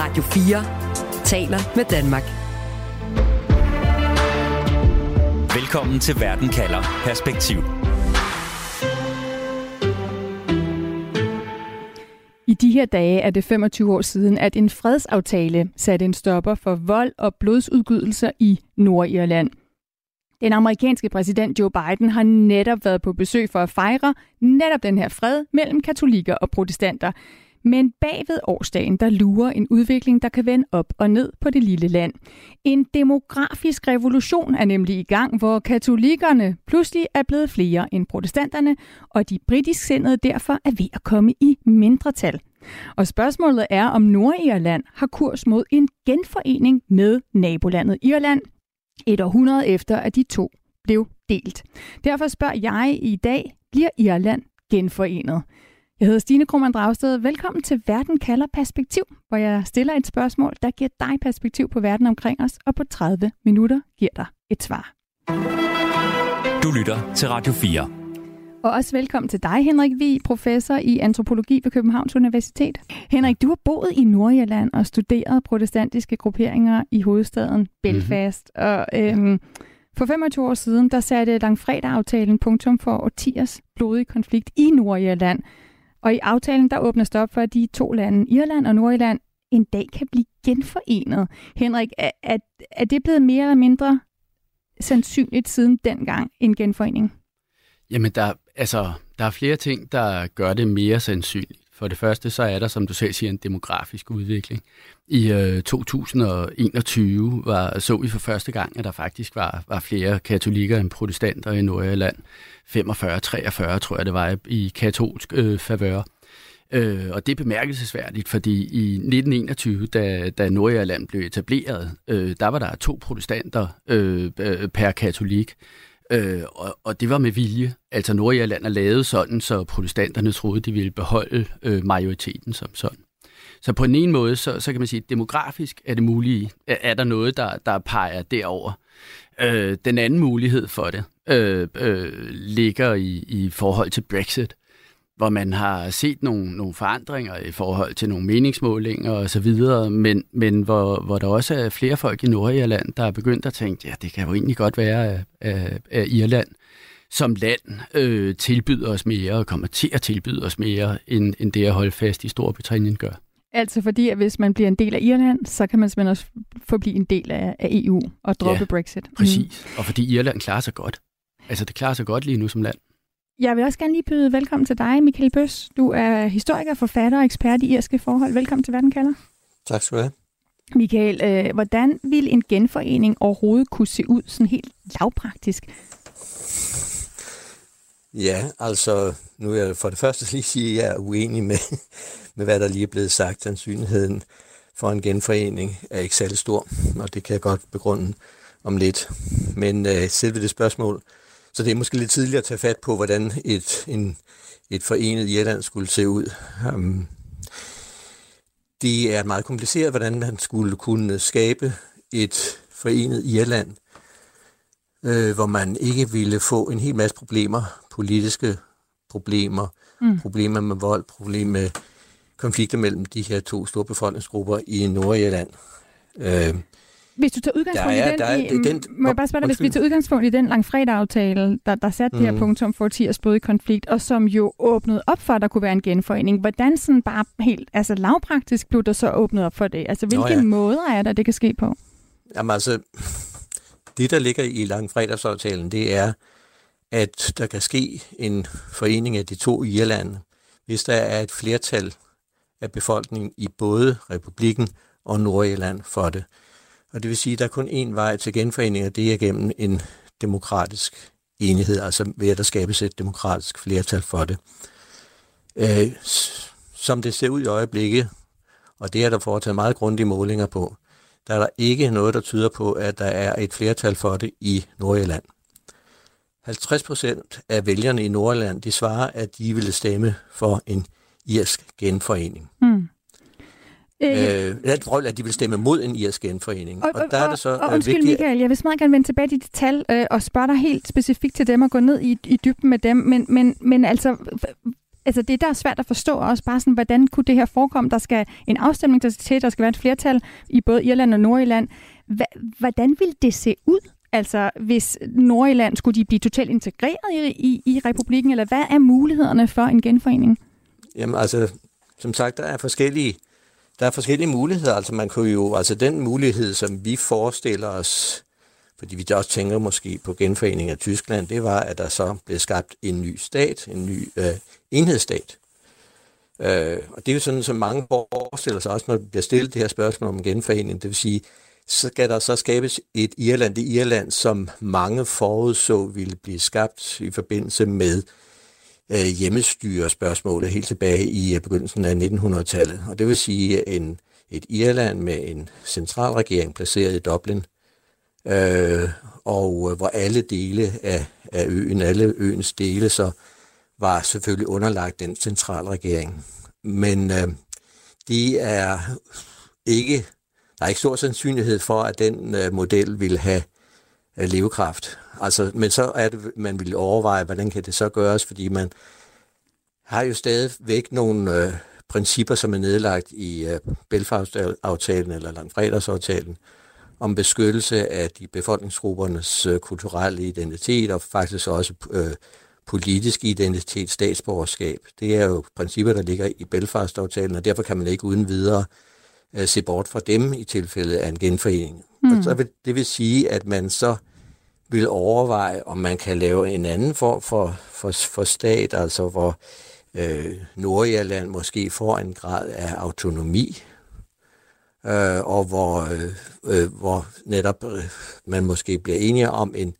Radio 4 taler med Danmark. Velkommen til Verden kalder Perspektiv. I de her dage er det 25 år siden, at en fredsaftale satte en stopper for vold og blodsudgydelser i Nordirland. Den amerikanske præsident Joe Biden har netop været på besøg for at fejre netop den her fred mellem katolikker og protestanter. Men bagved årsdagen, der lurer en udvikling, der kan vende op og ned på det lille land. En demografisk revolution er nemlig i gang, hvor katolikkerne pludselig er blevet flere end protestanterne, og de britisk sindede derfor er ved at komme i mindretal. Og spørgsmålet er, om Nordirland har kurs mod en genforening med nabolandet Irland, et århundrede efter, at de to blev delt. Derfor spørger jeg i dag, bliver Irland genforenet? Jeg hedder Stine Krohmann Dragsted. Velkommen til Verden kalder perspektiv, hvor jeg stiller et spørgsmål, der giver dig perspektiv på verden omkring os, og på 30 minutter giver dig et svar. Du lytter til Radio 4. Og også velkommen til dig, Henrik Vi, professor i antropologi ved Københavns Universitet. Henrik, du har boet i Nordjylland og studeret protestantiske grupperinger i hovedstaden Belfast. Mm-hmm. Og øhm, for 25 år siden, der satte langfredag-aftalen punktum for årtiers blodige konflikt i Nordjylland. Og i aftalen, der åbnes der op for, at de to lande, Irland og Nordirland, en dag kan blive genforenet. Henrik, er, er, er det blevet mere eller mindre sandsynligt siden dengang en genforening? Jamen, der, altså, der er flere ting, der gør det mere sandsynligt. For det første, så er der, som du selv siger, en demografisk udvikling. I øh, 2021 var, så vi for første gang, at der faktisk var, var flere katolikker end protestanter i Nordjylland. 45-43, tror jeg, det var i katolsk øh, favør. Øh, og det er bemærkelsesværdigt, fordi i 1921, da, da Nordjylland blev etableret, øh, der var der to protestanter øh, øh per katolik. Øh, og, og det var med vilje. Altså Nordirland er lavet sådan, så protestanterne troede, de ville beholde øh, majoriteten som sådan. Så på en ene måde, så, så kan man sige, at demografisk er det mulige, er, er der noget, der, der peger derover. Øh, den anden mulighed for det øh, øh, ligger i, i forhold til Brexit hvor man har set nogle, nogle forandringer i forhold til nogle meningsmålinger og så videre, men, men hvor, hvor der også er flere folk i Nordirland, der er begyndt at tænke, ja, det kan jo egentlig godt være, at, Irland som land øh, tilbyder os mere og kommer til at tilbyde os mere, end, end det at holde fast i Storbritannien gør. Altså fordi, at hvis man bliver en del af Irland, så kan man simpelthen også forblive en del af, af EU og droppe ja, Brexit. præcis. Mm. Og fordi Irland klarer sig godt. Altså det klarer sig godt lige nu som land. Jeg vil også gerne lige byde velkommen til dig, Michael Bøs. Du er historiker, forfatter og ekspert i irske forhold. Velkommen til Verden kalder. Tak skal du have. Michael, øh, hvordan vil en genforening overhovedet kunne se ud sådan helt lavpraktisk? Ja, altså, nu er jeg for det første lige sige, at jeg er uenig med, med, hvad der lige er blevet sagt. Sandsynligheden for en genforening er ikke særlig stor, og det kan jeg godt begrunde om lidt. Men øh, selve det spørgsmål, så det er måske lidt tidligt at tage fat på, hvordan et, en, et forenet Irland skulle se ud. Um, det er meget kompliceret, hvordan man skulle kunne skabe et forenet Irland, øh, hvor man ikke ville få en hel masse problemer, politiske problemer, mm. problemer med vold, problemer med konflikter mellem de her to store befolkningsgrupper i Nordirland. Øh, hvis du tager udgangspunkt er, i den, der er, i, den, må jeg bare spørge dig, hvis vi tager udgangspunkt i den langfredag-aftale, der, der satte mm. det her punktum for 10 års i konflikt, og som jo åbnede op for, at der kunne være en genforening, hvordan sådan bare helt altså lavpraktisk blev der så åbnet op for det? Altså hvilke Nå ja. måder er der, det kan ske på? Jamen altså, det der ligger i langfredagsaftalen, det er, at der kan ske en forening af de to Irlande, hvis der er et flertal af befolkningen i både republikken og Nordirland for det. Og det vil sige, at der er kun én vej til genforening, og det er gennem en demokratisk enighed, altså ved at der skabes et demokratisk flertal for det. Øh, som det ser ud i øjeblikket, og det er der foretaget meget grundige målinger på, der er der ikke noget, der tyder på, at der er et flertal for det i Nordjylland. 50 procent af vælgerne i Nordjylland, de svarer, at de ville stemme for en irsk genforening. Øh, øh, at de vil stemme mod en irsk genforening. Og, og, og der er det så og, og, undskyld, vigtigt... Michael, jeg vil meget gerne vende tilbage til de tal øh, og spørge dig helt specifikt til dem og gå ned i, i dybden med dem. Men, men, men altså, altså det, der er svært at forstå også, bare sådan, hvordan kunne det her forekomme? Der skal en afstemning der skal til, der skal være et flertal i både Irland og Nordirland. Hvordan vil det se ud? Altså, hvis Nordirland skulle de blive totalt integreret i, i, i republikken, eller hvad er mulighederne for en genforening? Jamen altså, som sagt, der er forskellige, der er forskellige muligheder. Altså man kunne jo, altså den mulighed, som vi forestiller os, fordi vi også tænker måske på genforeningen af Tyskland, det var, at der så blev skabt en ny stat, en ny øh, enhedsstat. Øh, og det er jo sådan, som mange forestiller sig også, når der bliver stillet det her spørgsmål om genforening. Det vil sige, så skal der så skabes et Irland, det Irland, som mange forudså ville blive skabt i forbindelse med øh, hjemmestyrespørgsmålet helt tilbage i øh, begyndelsen af 1900-tallet. Og det vil sige en, et Irland med en centralregering placeret i Dublin, øh, og øh, hvor alle dele af, af øen, alle øens dele, så var selvfølgelig underlagt den centralregering. Men øh, de er ikke, der er ikke stor sandsynlighed for, at den øh, model vil have øh, levekraft. Altså, men så er det, man vil overveje, hvordan kan det så gøres, fordi man har jo stadigvæk nogle øh, principper, som er nedlagt i øh, Belfast-aftalen eller Langfredagsaftalen, om beskyttelse af de befolkningsgruppernes øh, kulturelle identitet og faktisk også øh, politisk identitet, statsborgerskab. Det er jo principper, der ligger i Belfast-aftalen, og derfor kan man ikke uden videre øh, se bort fra dem i tilfælde af en genforening. Mm. Og så vil, det vil sige, at man så vil overveje, om man kan lave en anden form for, for, for stat, altså hvor øh, Nordirland måske får en grad af autonomi, øh, og hvor, øh, øh, hvor netop øh, man måske bliver enige om en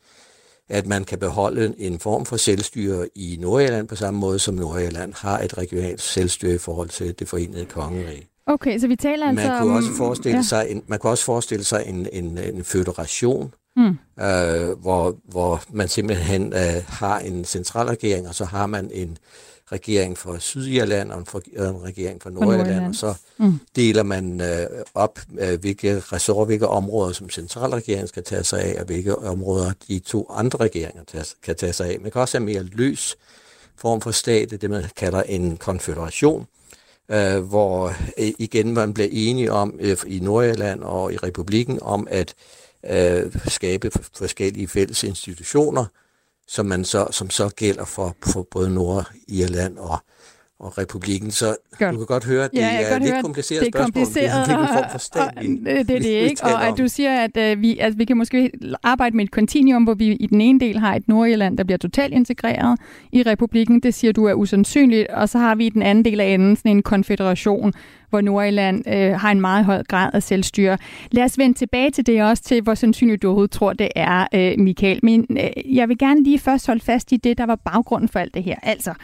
at man kan beholde en form for selvstyre i Nordjylland på samme måde, som Nordjylland har et regionalt selvstyre i forhold til det forenede kongerige. Okay, så vi taler altså man kunne også forestille ja. sig en, Man kunne også forestille sig en, en, en federation, mm. øh, hvor, hvor man simpelthen øh, har en centralregering, og så har man en regering for Sydirland og en, for, en regering for Nordjylland, og så mm. deler man øh, op, øh, hvilke ressorter, hvilke områder, som centralregeringen skal tage sig af, og hvilke områder de to andre regeringer tage, kan tage sig af. Man kan også have mere løs form for stat, det man kalder en konfederation, øh, hvor øh, igen man bliver enige om øh, i Nordjylland og i republikken om at øh, skabe forskellige fælles institutioner, som, man så, som så gælder for, for både Nordirland og, og republikken. Så godt. du kan godt høre, at det ja, er lidt høre, kompliceret det er spørgsmål. Kompliceret, det er en form for stat, og, vi, det er det ikke. Og at du siger, at uh, vi, altså, vi kan måske arbejde med et kontinuum, hvor vi i den ene del har et Nordirland, der bliver totalt integreret i republikken. Det siger du er usandsynligt. Og så har vi i den anden del af enden sådan en konfederation, hvor Nordirland øh, har en meget høj grad af selvstyre. Lad os vende tilbage til det også, til hvor sandsynligt du overhovedet tror, det er, øh, Michael. Men øh, jeg vil gerne lige først holde fast i det, der var baggrunden for alt det her. Altså,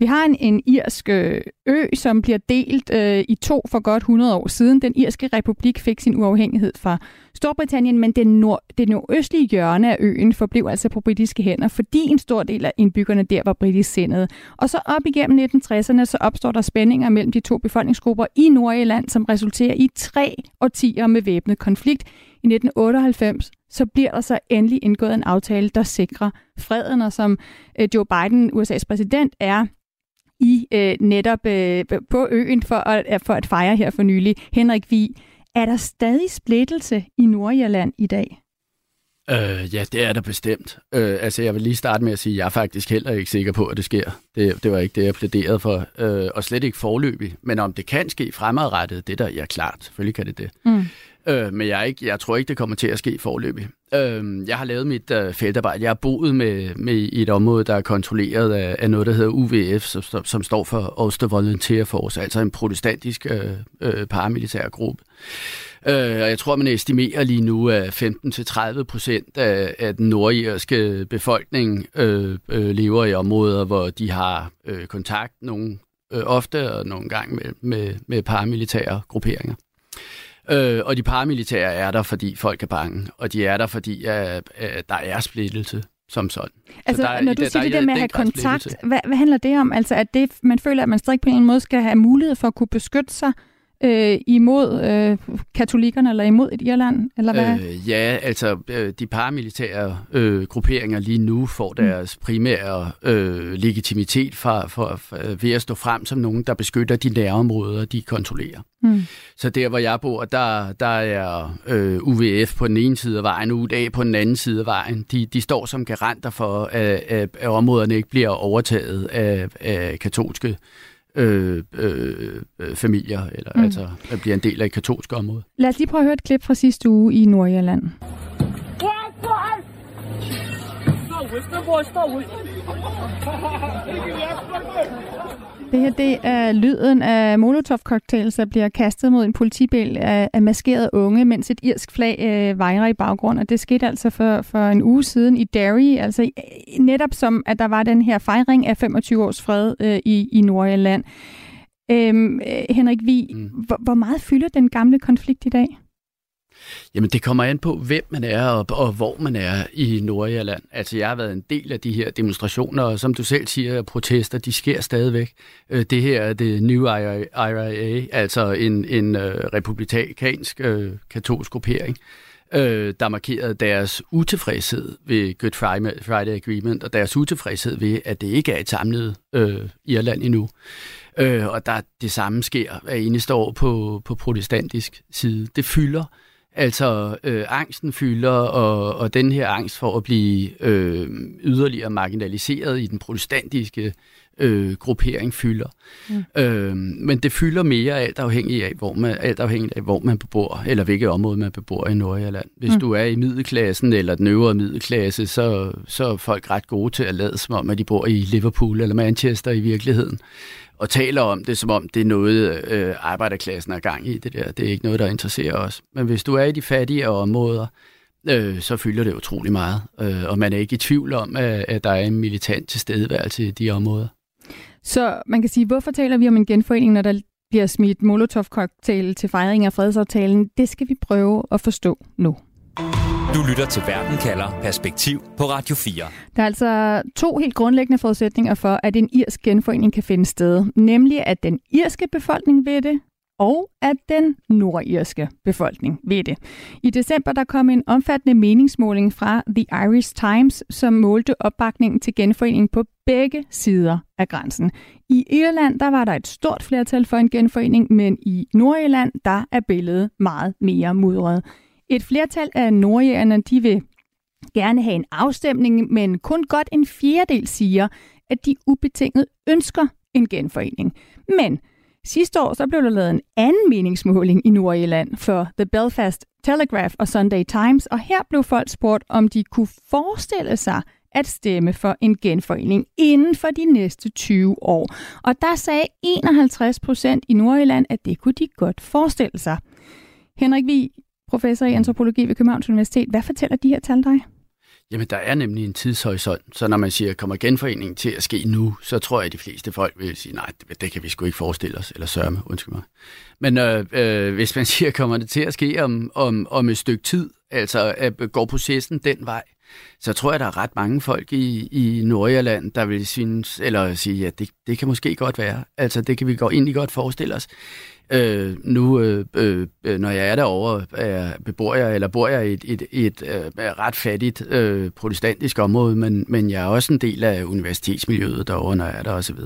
vi har en, en irsk øh, ø, som bliver delt øh, i to for godt 100 år siden. Den irske republik fik sin uafhængighed fra Storbritannien, men den nord, det nordøstlige hjørne af øen forblev altså på britiske hænder, fordi en stor del af indbyggerne der var britisk sindede. Og så op igennem 1960'erne, så opstår der spændinger mellem de to befolkningsgrupper i Nordirland, som resulterer i tre årtier med væbnet konflikt. I 1998 så bliver der så endelig indgået en aftale, der sikrer freden, og som øh, Joe Biden, USA's præsident, er i øh, netop øh, på øen for at, for at fejre her for nylig. Henrik Vi, er der stadig splittelse i Nordjylland i dag? Øh, ja, det er der bestemt. Øh, altså, jeg vil lige starte med at sige, at jeg er faktisk heller ikke sikker på, at det sker. Det, det var ikke det, jeg plæderede for. Øh, og slet ikke forløbig. Men om det kan ske fremadrettet, det der, ja klart, selvfølgelig kan det det. Mm. Øh, men jeg, ikke, jeg tror ikke, det kommer til at ske forløbig. Øh, jeg har lavet mit øh, feltarbejde. Jeg har boet med, med i et område, der er kontrolleret af, af noget, der hedder UVF, som, som står for Ulster Volunteer Force, altså en protestantisk øh, øh, paramilitær gruppe. Øh, og jeg tror, man estimerer lige nu, at 15-30 procent af, af den nordirske befolkning øh, øh, lever i områder, hvor de har øh, kontakt nogle øh, ofte og nogle gange med, med, med paramilitære grupperinger. Øh, og de paramilitære er der, fordi folk er bange, og de er der, fordi at, at der er splittelse som sådan. Altså, der, når du der, siger der, det der med at have kontakt, hvad, hvad handler det om? Altså, at det, man føler, at man stadig på en måde skal have mulighed for at kunne beskytte sig øh, imod øh, katolikkerne eller imod et Irland? Eller hvad? Øh, ja, altså øh, de paramilitære øh, grupperinger lige nu får mm. deres primære øh, legitimitet fra, for, for, ved at stå frem som nogen, der beskytter de nærområder, de kontrollerer. Mm. Så der, hvor jeg bor, der, der er øh, UVF på den ene side af vejen, UDA på den anden side af vejen. De, de står som garanter for, at, at, at områderne ikke bliver overtaget af, af katolske øh, øh, øh, familier, eller mm. altså at bliver en del af et katolsk område. Lad os lige prøve at høre et klip fra sidste uge i Nordjylland. Det her det er lyden af molotov-cocktails, der bliver kastet mod en politibil af, af maskerede unge, mens et irsk flag øh, vejrer i baggrunden. Og det skete altså for, for en uge siden i Derry, altså netop som, at der var den her fejring af 25 års fred øh, i, i Nordjylland. Øhm, øh, Henrik Vi, mm. hvor, hvor meget fylder den gamle konflikt i dag? Jamen, det kommer an på, hvem man er og, og hvor man er i Nordjylland. Altså, jeg har været en del af de her demonstrationer, og som du selv siger, protester, de sker stadigvæk. Øh, det her er det New IRA, altså en, en øh, republikansk øh, katolsk gruppering, øh, der markerede deres utilfredshed ved Good Friday Agreement, og deres utilfredshed ved, at det ikke er et samlet øh, Irland endnu. Øh, og der det samme sker hver eneste år på, på protestantisk side. Det fylder Altså, øh, angsten fylder, og, og den her angst for at blive øh, yderligere marginaliseret i den protestantiske øh, gruppering fylder. Mm. Øh, men det fylder mere alt afhængig af, hvor man, alt afhængig af, hvor man bebor, eller hvilket område man bebor i Nordjylland. Hvis mm. du er i middelklassen eller den øvre middelklasse, så, så er folk ret gode til at lade som om, at de bor i Liverpool eller Manchester i virkeligheden og taler om det, som om det er noget, øh, arbejderklassen er gang i. Det der. Det er ikke noget, der interesserer os. Men hvis du er i de fattige områder, øh, så fylder det utrolig meget. Øh, og man er ikke i tvivl om, at, at der er en militant tilstedeværelse i de områder. Så man kan sige, hvorfor taler vi om en genforening, når der bliver smidt Molotov-cocktail til fejring af fredsaftalen? Det skal vi prøve at forstå nu. Du lytter til Verden kalder Perspektiv på Radio 4. Der er altså to helt grundlæggende forudsætninger for, at en irsk genforening kan finde sted. Nemlig, at den irske befolkning ved det, og at den nordirske befolkning ved det. I december der kom en omfattende meningsmåling fra The Irish Times, som målte opbakningen til genforeningen på begge sider af grænsen. I Irland der var der et stort flertal for en genforening, men i Nordirland der er billedet meget mere mudret. Et flertal af nordjægerne, de vil gerne have en afstemning, men kun godt en fjerdedel siger, at de ubetinget ønsker en genforening. Men sidste år så blev der lavet en anden meningsmåling i Nordjylland for The Belfast Telegraph og Sunday Times, og her blev folk spurgt, om de kunne forestille sig at stemme for en genforening inden for de næste 20 år. Og der sagde 51 procent i Nordjylland, at det kunne de godt forestille sig. Henrik Vi, professor i antropologi ved Københavns Universitet. Hvad fortæller de her tal dig? Jamen, der er nemlig en tidshorisont, så når man siger, kommer genforeningen til at ske nu, så tror jeg, at de fleste folk vil sige, nej, det, kan vi sgu ikke forestille os, eller sørge med, undskyld mig. Men øh, øh, hvis man siger, kommer det til at ske om, om, om et stykke tid, altså at går processen den vej, så tror jeg, der er ret mange folk i, i Nordjylland, der vil synes, eller sige, at det, det kan måske godt være. Altså, det kan vi godt, egentlig godt forestille os. Øh, nu, øh, øh, når jeg er derovre, er, bebor jeg, eller bor jeg i et, et, et, øh, et øh, ret fattigt øh, protestantisk område, men, men jeg er også en del af universitetsmiljøet derovre, når jeg er der osv.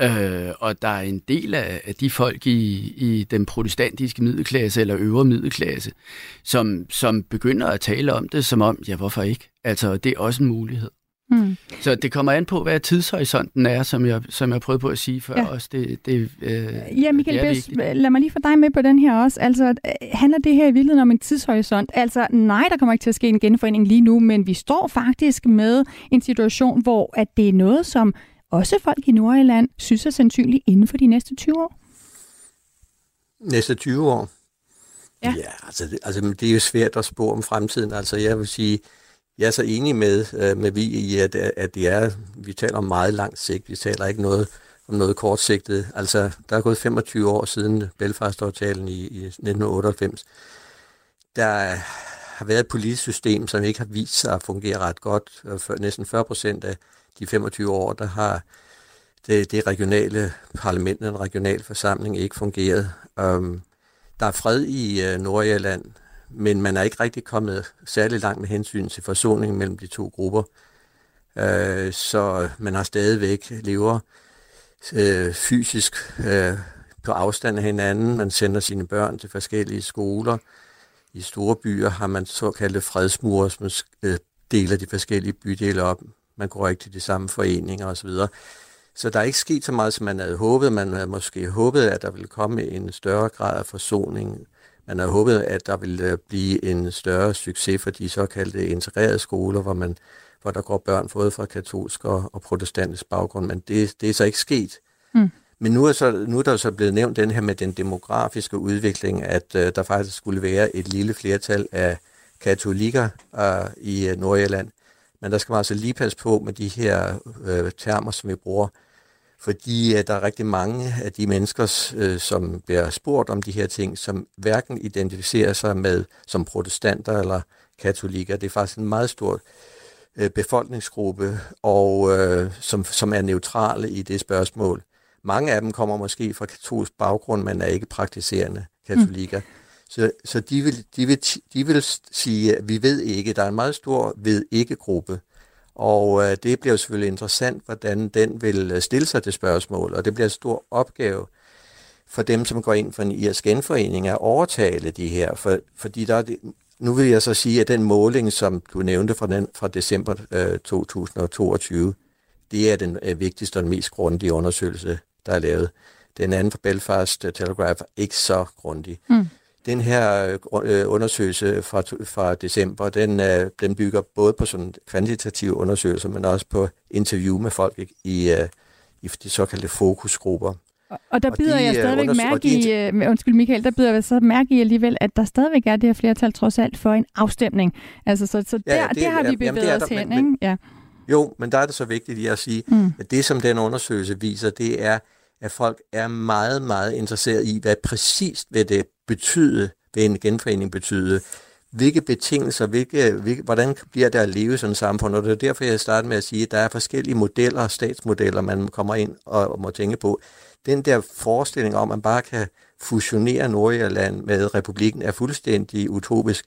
Øh, og der er en del af, af de folk i, i den protestantiske middelklasse eller øvre middelklasse, som, som begynder at tale om det som om, ja, hvorfor ikke? Altså, det er også en mulighed. Mm. Så det kommer an på, hvad tidshorisonten er, som jeg, som jeg prøvede på at sige før ja. også. Det, det, øh, ja, Michael det Bess, lad mig lige få dig med på den her også. Altså, øh, handler det her i virkeligheden om en tidshorisont? Altså, nej, der kommer ikke til at ske en genforening lige nu, men vi står faktisk med en situation, hvor at det er noget, som også folk i Nordjylland synes er sandsynligt inden for de næste 20 år? Næste 20 år? Ja, ja altså, det, altså det er jo svært at spå om fremtiden. Altså jeg vil sige, jeg er så enig med, øh, med vi i, at, at det er, vi taler om meget lang sigt. Vi taler ikke noget om noget kortsigtet. Altså, der er gået 25 år siden Belfast-aftalen i, i 1998. Der har været et politisk system, som ikke har vist sig at fungere ret godt. For næsten 40 procent af de 25 år, der har det, det regionale parlament, den regionale forsamling ikke fungeret. Um, der er fred i uh, Nordjylland, men man er ikke rigtig kommet særlig langt med hensyn til forsoningen mellem de to grupper. Uh, så man har stadigvæk lever uh, fysisk uh, på afstand af hinanden. Man sender sine børn til forskellige skoler. I store byer har man såkaldte fredsmure, som deler de forskellige bydele op. Man går ikke til de samme foreninger osv. Så der er ikke sket så meget, som man havde håbet. Man havde måske håbet, at der ville komme en større grad af forsoning. Man havde håbet, at der ville øh, blive en større succes for de såkaldte integrerede skoler, hvor, man, hvor der går børn både fra katolsk og, og protestantisk baggrund, men det, det er så ikke sket. Mm. Men nu er, så, nu er der så blevet nævnt den her med den demografiske udvikling, at uh, der faktisk skulle være et lille flertal af katolikker uh, i uh, Nordjylland. Men der skal man altså lige passe på med de her uh, termer, som vi bruger fordi at der er rigtig mange af de mennesker, øh, som bliver spurgt om de her ting, som hverken identificerer sig med som protestanter eller katolikker. Det er faktisk en meget stor øh, befolkningsgruppe, og øh, som, som er neutrale i det spørgsmål. Mange af dem kommer måske fra katolsk baggrund, men er ikke praktiserende katolikker. Mm. Så, så de, vil, de, vil, de vil sige, at vi ved ikke. Der er en meget stor ved ikke-gruppe. Og øh, det bliver selvfølgelig interessant, hvordan den vil øh, stille sig til spørgsmål, og det bliver en stor opgave for dem, som går ind for en irsk genforening, at overtale de her, for, fordi der er det, nu vil jeg så sige, at den måling, som du nævnte fra, den, fra december øh, 2022, det er den øh, vigtigste og den mest grundige undersøgelse, der er lavet. Den anden fra Belfast Telegraph er ikke så grundig. Mm. Den her øh, undersøgelse fra, fra december, den, øh, den bygger både på sådan kvantitative undersøgelser, men også på interview med folk i, i, øh, i de såkaldte fokusgrupper. Og der byder de, jeg stadigvæk mærke i, uh, undskyld Michael, der byder jeg så mærke i alligevel, at der stadigvæk er det her flertal trods alt for en afstemning. Altså, så, så der, ja, det, det har vi bevæget jamen, os hen, men, ikke? Ja. Jo, men der er det så vigtigt at sige, mm. at det, som den undersøgelse viser, det er, at folk er meget, meget interesseret i, hvad præcist vil det betyde, vil en genforening betyde, hvilke betingelser, hvilke, hvilke, hvordan bliver der at leve i sådan et samfund, og det er derfor, jeg starter med at sige, at der er forskellige modeller, statsmodeller, man kommer ind og må tænke på. Den der forestilling om, at man bare kan fusionere Nordjylland med republikken, er fuldstændig utopisk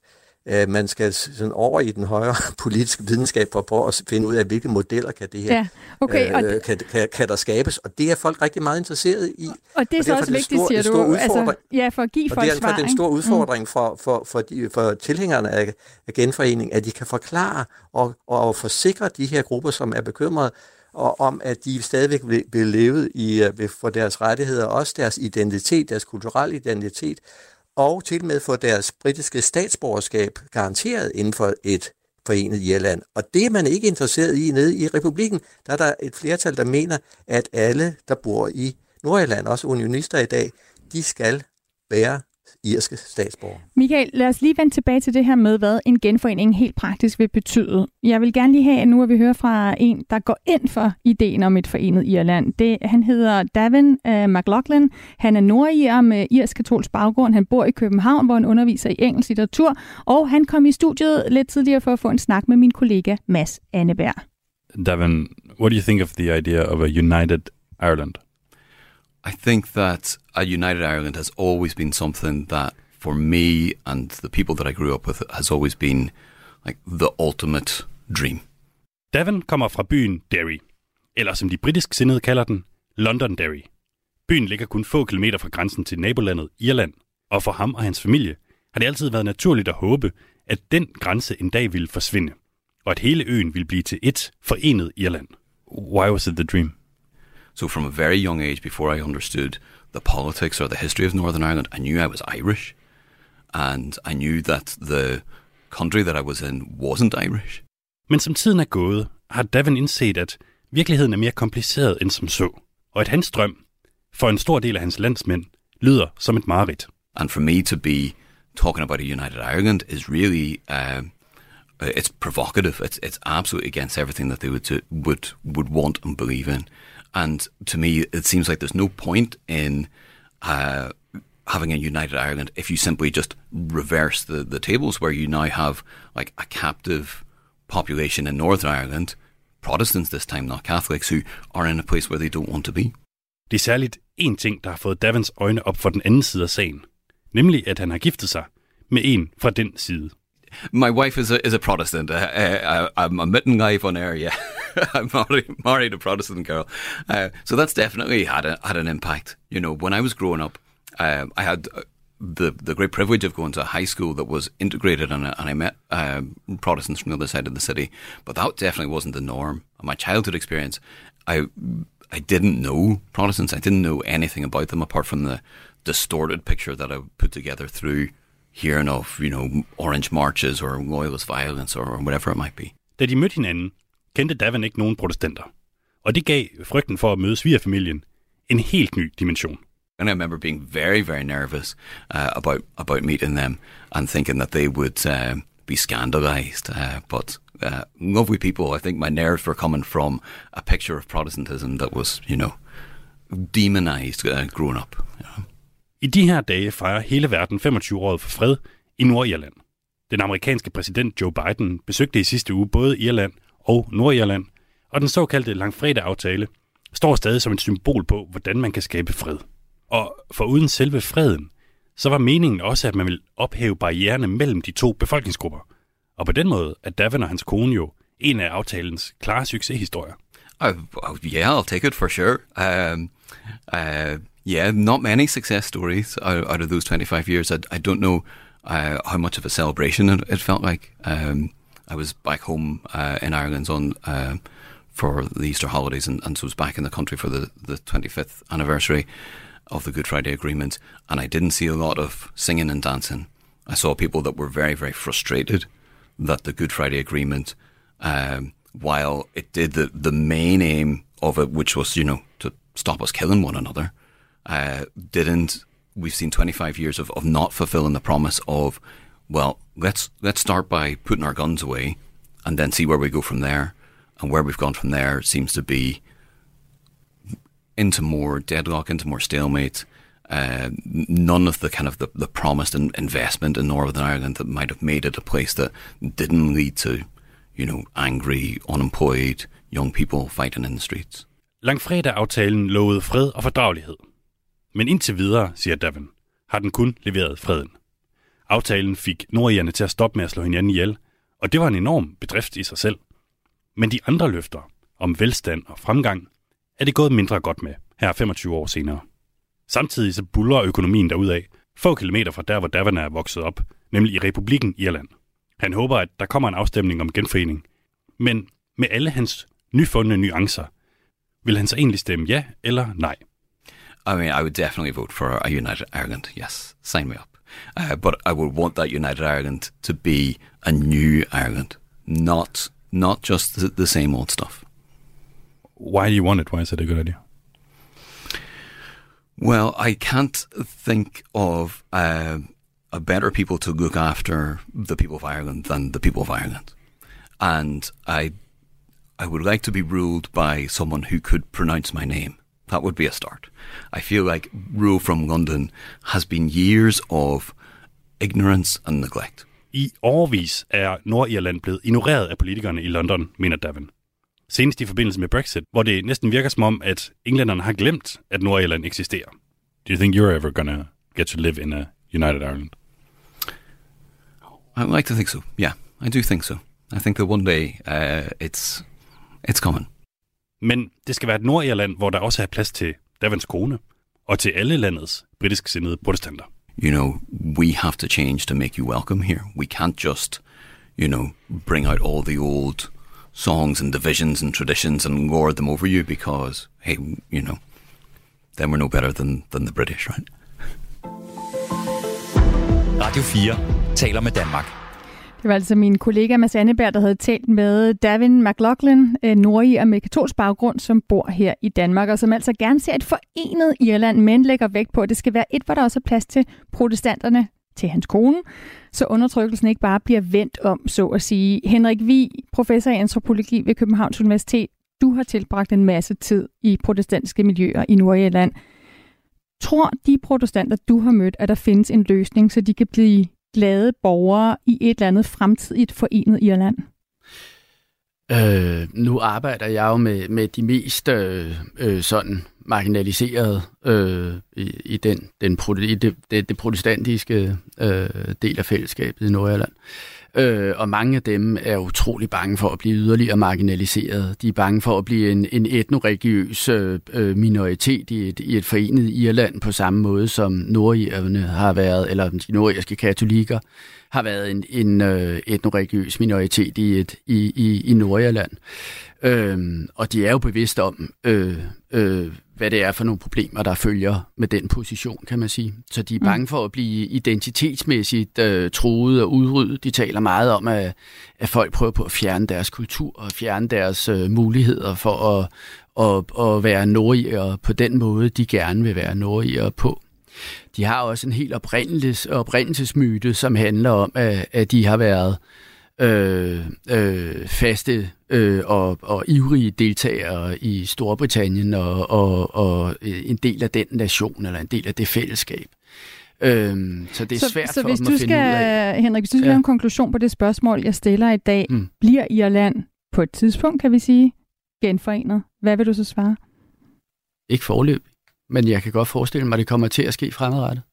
øh, man skal sådan over i den højere politiske videnskab for at prøve at finde ud af, hvilke modeller kan det her ja, okay, øh, og kan, kan, kan der skabes. Og det er folk rigtig meget interesseret i. Og det er så også vigtigt, siger du. Altså, ja, for at give folk svar. Og det er den store udfordring mm. for, for, for, de, for tilhængerne af, af genforening, at de kan forklare og, og forsikre de her grupper, som er bekymrede, og om at de stadigvæk vil, vil leve i, øh, for deres rettigheder, også deres identitet, deres kulturelle identitet, og til med få deres britiske statsborgerskab garanteret inden for et forenet Irland. Og det er man ikke interesseret i nede i republikken. Der er der et flertal, der mener, at alle, der bor i Nordjylland, også unionister i dag, de skal være irske statsborger. Michael, lad os lige vende tilbage til det her med, hvad en genforening helt praktisk vil betyde. Jeg vil gerne lige have, at nu at vi hører fra en, der går ind for ideen om et forenet Irland. Det, han hedder Davin uh, McLaughlin. Han er nordirer med irsk-katolsk baggrund. Han bor i København, hvor han underviser i engelsk litteratur. Og han kom i studiet lidt tidligere for at få en snak med min kollega Mads Anneberg. Davin, what do you think of the idea of a united Ireland? I think that a united Ireland has always been something that, for me and the people that I grew up with, has always been like the ultimate dream. Davin kommer fra byen Derry, eller som de britisk sindede kalder den, Londonderry. Byen ligger kun få kilometer fra grænsen til nabolandet Irland, og for ham og hans familie har det altid været naturligt at håbe, at den grænse en dag ville forsvinde, og at hele øen ville blive til et forenet Irland. Why was it the dream? So from a very young age, before I understood the politics or the history of Northern Ireland, I knew I was Irish, and I knew that the country that I was in wasn't Irish. Men som tiden er gået, har Davin indset, at virkeligheden er mere kompliceret end som så, og at hans drøm, for en stor del af hans landsmænd, lyder som et mareridt. And for me to be talking about a united Ireland is really uh, it's provocative. It's it's absolutely against everything that they would would would want and believe in. And to me, it seems like there's no point in uh, having a united Ireland if you simply just reverse the, the tables, where you now have like a captive population in Northern Ireland, Protestants this time, not Catholics, who are in a place where they don't want to be. Det er særligt én ting, der har fået Davins øjne op for den anden side af sagen. Nemlig, at han har giftet sig med en fra den side. My wife is a, is a Protestant. Uh, uh, I'm admitting live on air, yeah. I'm married, a Protestant girl. Uh, so that's definitely had, a, had an impact. You know, when I was growing up, uh, I had uh, the the great privilege of going to a high school that was integrated, and, and I met um, Protestants from the other side of the city. But that definitely wasn't the norm. My childhood experience, I I didn't know Protestants. I didn't know anything about them apart from the distorted picture that I put together through hearing of, you know, orange marches or loyalist violence or whatever it might be. De mødte hinanden, kendte Davin ikke nogen protestanter. Og det gav frygten for at møde svigerfamilien en helt ny dimension. And I remember being very, very nervous uh, about about meeting them and thinking that they would uh, be scandalized. Uh, but uh, lovely people, I think my nerves were coming from a picture of Protestantism that was, you know, demonized uh, growing up. You know. I de her dage fejrer hele verden 25-året for fred i Nordirland. Den amerikanske præsident Joe Biden besøgte i sidste uge både Irland og Nordirland, og den såkaldte langfredag-aftale står stadig som et symbol på, hvordan man kan skabe fred. Og for uden selve freden, så var meningen også, at man ville ophæve barriererne mellem de to befolkningsgrupper. Og på den måde er Davin og hans kone jo en af aftalens klare succeshistorier. Oh, oh, yeah, I'll take it for sure. Um, uh, yeah, not many success stories out, out of those 25 years. I, I don't know uh, how much of a celebration it, it felt like. Um, I was back home uh, in Ireland on uh, for the Easter holidays and, and so was back in the country for the, the 25th anniversary of the Good Friday Agreement. And I didn't see a lot of singing and dancing. I saw people that were very, very frustrated that the Good Friday Agreement, um, while it did the, the main aim of it, which was, you know, to stop us killing one another, uh, didn't. We've seen 25 years of, of not fulfilling the promise of, well, let's let's start by putting our guns away, and then see where we go from there. And where we've gone from there seems to be into more deadlock, into more stalemate. Uh, none of the kind of the, the promised in, investment in Northern Ireland that might have made it a place that didn't lead to, you know, angry, unemployed young people fighting in the streets. Langfredag-aftalen lovede fred og fordragelighed. Men indtil videre, siger Davin, har den kun leveret freden. Aftalen fik nordjerne til at stoppe med at slå hinanden ihjel, og det var en enorm bedrift i sig selv. Men de andre løfter om velstand og fremgang er det gået mindre godt med, her 25 år senere. Samtidig så buller økonomien derudad, få kilometer fra der, hvor Davana er vokset op, nemlig i Republiken Irland. Han håber, at der kommer en afstemning om genforening. Men med alle hans nyfundne nuancer, vil han så egentlig stemme ja eller nej? I mean, I would definitely vote for a united Ireland. Yes, sign me up. Uh, but I would want that united Ireland to be a new Ireland, not not just the, the same old stuff. Why do you want it? Why is it a good idea? Well, I can't think of uh, a better people to look after the people of Ireland than the people of Ireland, and I, I would like to be ruled by someone who could pronounce my name. That would be a start. I feel like rule from London has been years of ignorance and neglect. I årvis er Nordirland blevet ignoreret af politikerne i London, mener Davin. Senest i forbindelse med Brexit, hvor det næsten virker som om, at englænderne har glemt, at Nordirland eksisterer. Do you think you're ever gonna get to live in a United Ireland? I like to think so. Yeah, I do think so. I think that one day uh, it's it's coming. Men det skal være et Nordirland, hvor der også er plads til Davins kone, og til alle landets britisk sindede protestanter. You know, we have to change to make you welcome here. We can't just, you know, bring out all the old songs and divisions and traditions and lord them over you because, hey, you know, then we're no better than, than the British, right? Radio 4 taler med Danmark. Det var altså min kollega Mads Anneberg, der havde talt med Davin McLaughlin, øh, nordier med katolsk baggrund, som bor her i Danmark, og som altså gerne ser et forenet Irland, men lægger vægt på, at det skal være et, hvor der også er plads til protestanterne, til hans kone, så undertrykkelsen ikke bare bliver vendt om, så at sige. Henrik Vi, professor i antropologi ved Københavns Universitet, du har tilbragt en masse tid i protestantiske miljøer i Nordirland. Tror de protestanter, du har mødt, at der findes en løsning, så de kan blive glade borgere i et eller andet fremtidigt forenet Irland? Øh, nu arbejder jeg jo med, med de mest øh, øh, sådan marginaliserede øh, i, i, den, den, i det, det, det protestantiske øh, del af fællesskabet i Nordjylland. Øh, og mange af dem er utrolig bange for at blive yderligere marginaliseret. De er bange for at blive en, en etnoreligiøs øh, øh, minoritet i et, i et forenet Irland på samme måde som nordirerne har været, eller de nordirske katolikker har været en, en øh, etnoreligiøs minoritet i, et, i, i, i Nordjylland. Øh, og de er jo bevidste om, øh, øh, hvad det er for nogle problemer, der følger med den position, kan man sige. Så de er mm. bange for at blive identitetsmæssigt øh, troet og udryddet. De taler meget om, at, at folk prøver på at fjerne deres kultur og fjerne deres øh, muligheder for at, at, at være nordier på den måde, de gerne vil være nordier på. De har også en helt oprindelsesmyte, som handler om, at, at de har været øh, øh, faste øh, og, og ivrige deltagere i Storbritannien og, og, og en del af den nation eller en del af det fællesskab. Øhm, så det er så, svært så for hvis dem du at finde skal, ud af. Henrik, hvis du skal ja. have en konklusion på det spørgsmål, jeg stiller i dag, Mm. bliver Irland på et tidspunkt, kan vi sige, genforenet? Hvad vil du så svare? Ikke forløb, men jeg kan godt forestille mig, at det kommer til at ske fremadrettet.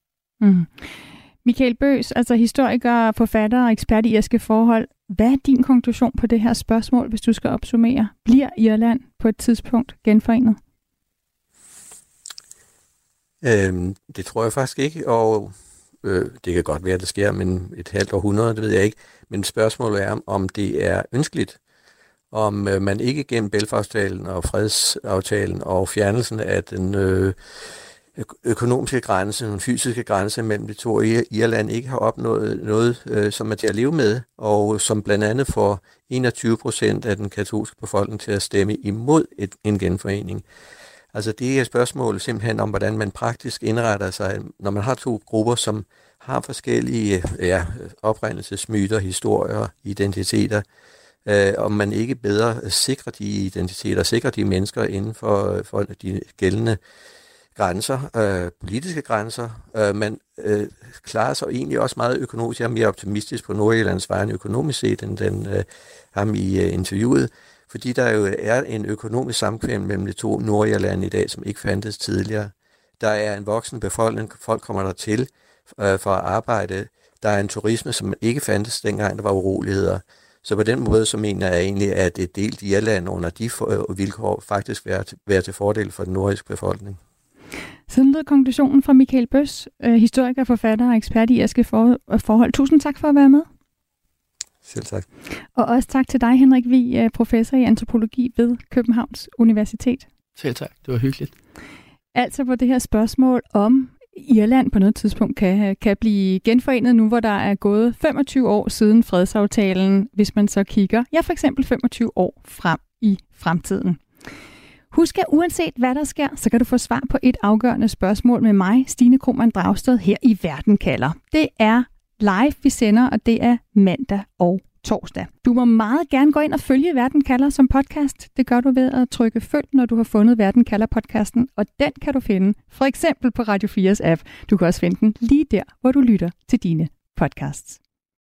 Mm. Michael Bøs, altså historiker, forfatter og ekspert i irske forhold. Hvad er din konklusion på det her spørgsmål, hvis du skal opsummere? Bliver Irland på et tidspunkt genforenet? Øhm, det tror jeg faktisk ikke, og øh, det kan godt være, at det sker men et halvt århundrede, det ved jeg ikke. Men spørgsmålet er, om det er ønskeligt, om øh, man ikke gennem Belfast-aftalen og fredsaftalen og fjernelsen af den øh, økonomiske grænse, den fysiske grænse mellem de to Irland ikke har opnået noget, øh, som er til at leve med, og som blandt andet får 21 procent af den katolske befolkning til at stemme imod et, en genforening. Altså det er spørgsmål simpelthen om, hvordan man praktisk indretter sig, når man har to grupper, som har forskellige ja, oprindelsesmyter, historier, identiteter, øh, om man ikke bedre sikrer de identiteter, sikrer de mennesker inden for, for de gældende grænser, øh, politiske grænser. Øh, man øh, klarer sig egentlig også meget økonomisk. Jeg er mere optimistisk på Nordjyllands vejen økonomisk set, end den øh, ham i øh, interviewet, fordi der jo er en økonomisk samkvem mellem de to Nordjylland i dag, som ikke fandtes tidligere. Der er en voksen befolkning, folk kommer der til øh, for at arbejde. Der er en turisme, som ikke fandtes dengang, der var uroligheder. Så på den måde, så mener jeg egentlig, at et delt Irland under de øh, vilkår faktisk være til, være til fordel for den nordiske befolkning. Sådan lød konklusionen fra Michael Bøs, øh, historiker, forfatter og ekspert i irske for, forhold. Tusind tak for at være med. Selv tak. Og også tak til dig, Henrik Vi, øh, professor i antropologi ved Københavns Universitet. Selv tak. Det var hyggeligt. Altså på det her spørgsmål om Irland på noget tidspunkt kan, kan blive genforenet nu, hvor der er gået 25 år siden fredsaftalen, hvis man så kigger, ja for eksempel 25 år frem i fremtiden. Husk at uanset hvad der sker, så kan du få svar på et afgørende spørgsmål med mig, Stine Krohmann Dragsted, her i Verden kalder. Det er live, vi sender, og det er mandag og torsdag. Du må meget gerne gå ind og følge Verden kalder som podcast. Det gør du ved at trykke følg, når du har fundet Verden kalder podcasten, og den kan du finde for eksempel på Radio 4's app. Du kan også finde den lige der, hvor du lytter til dine podcasts.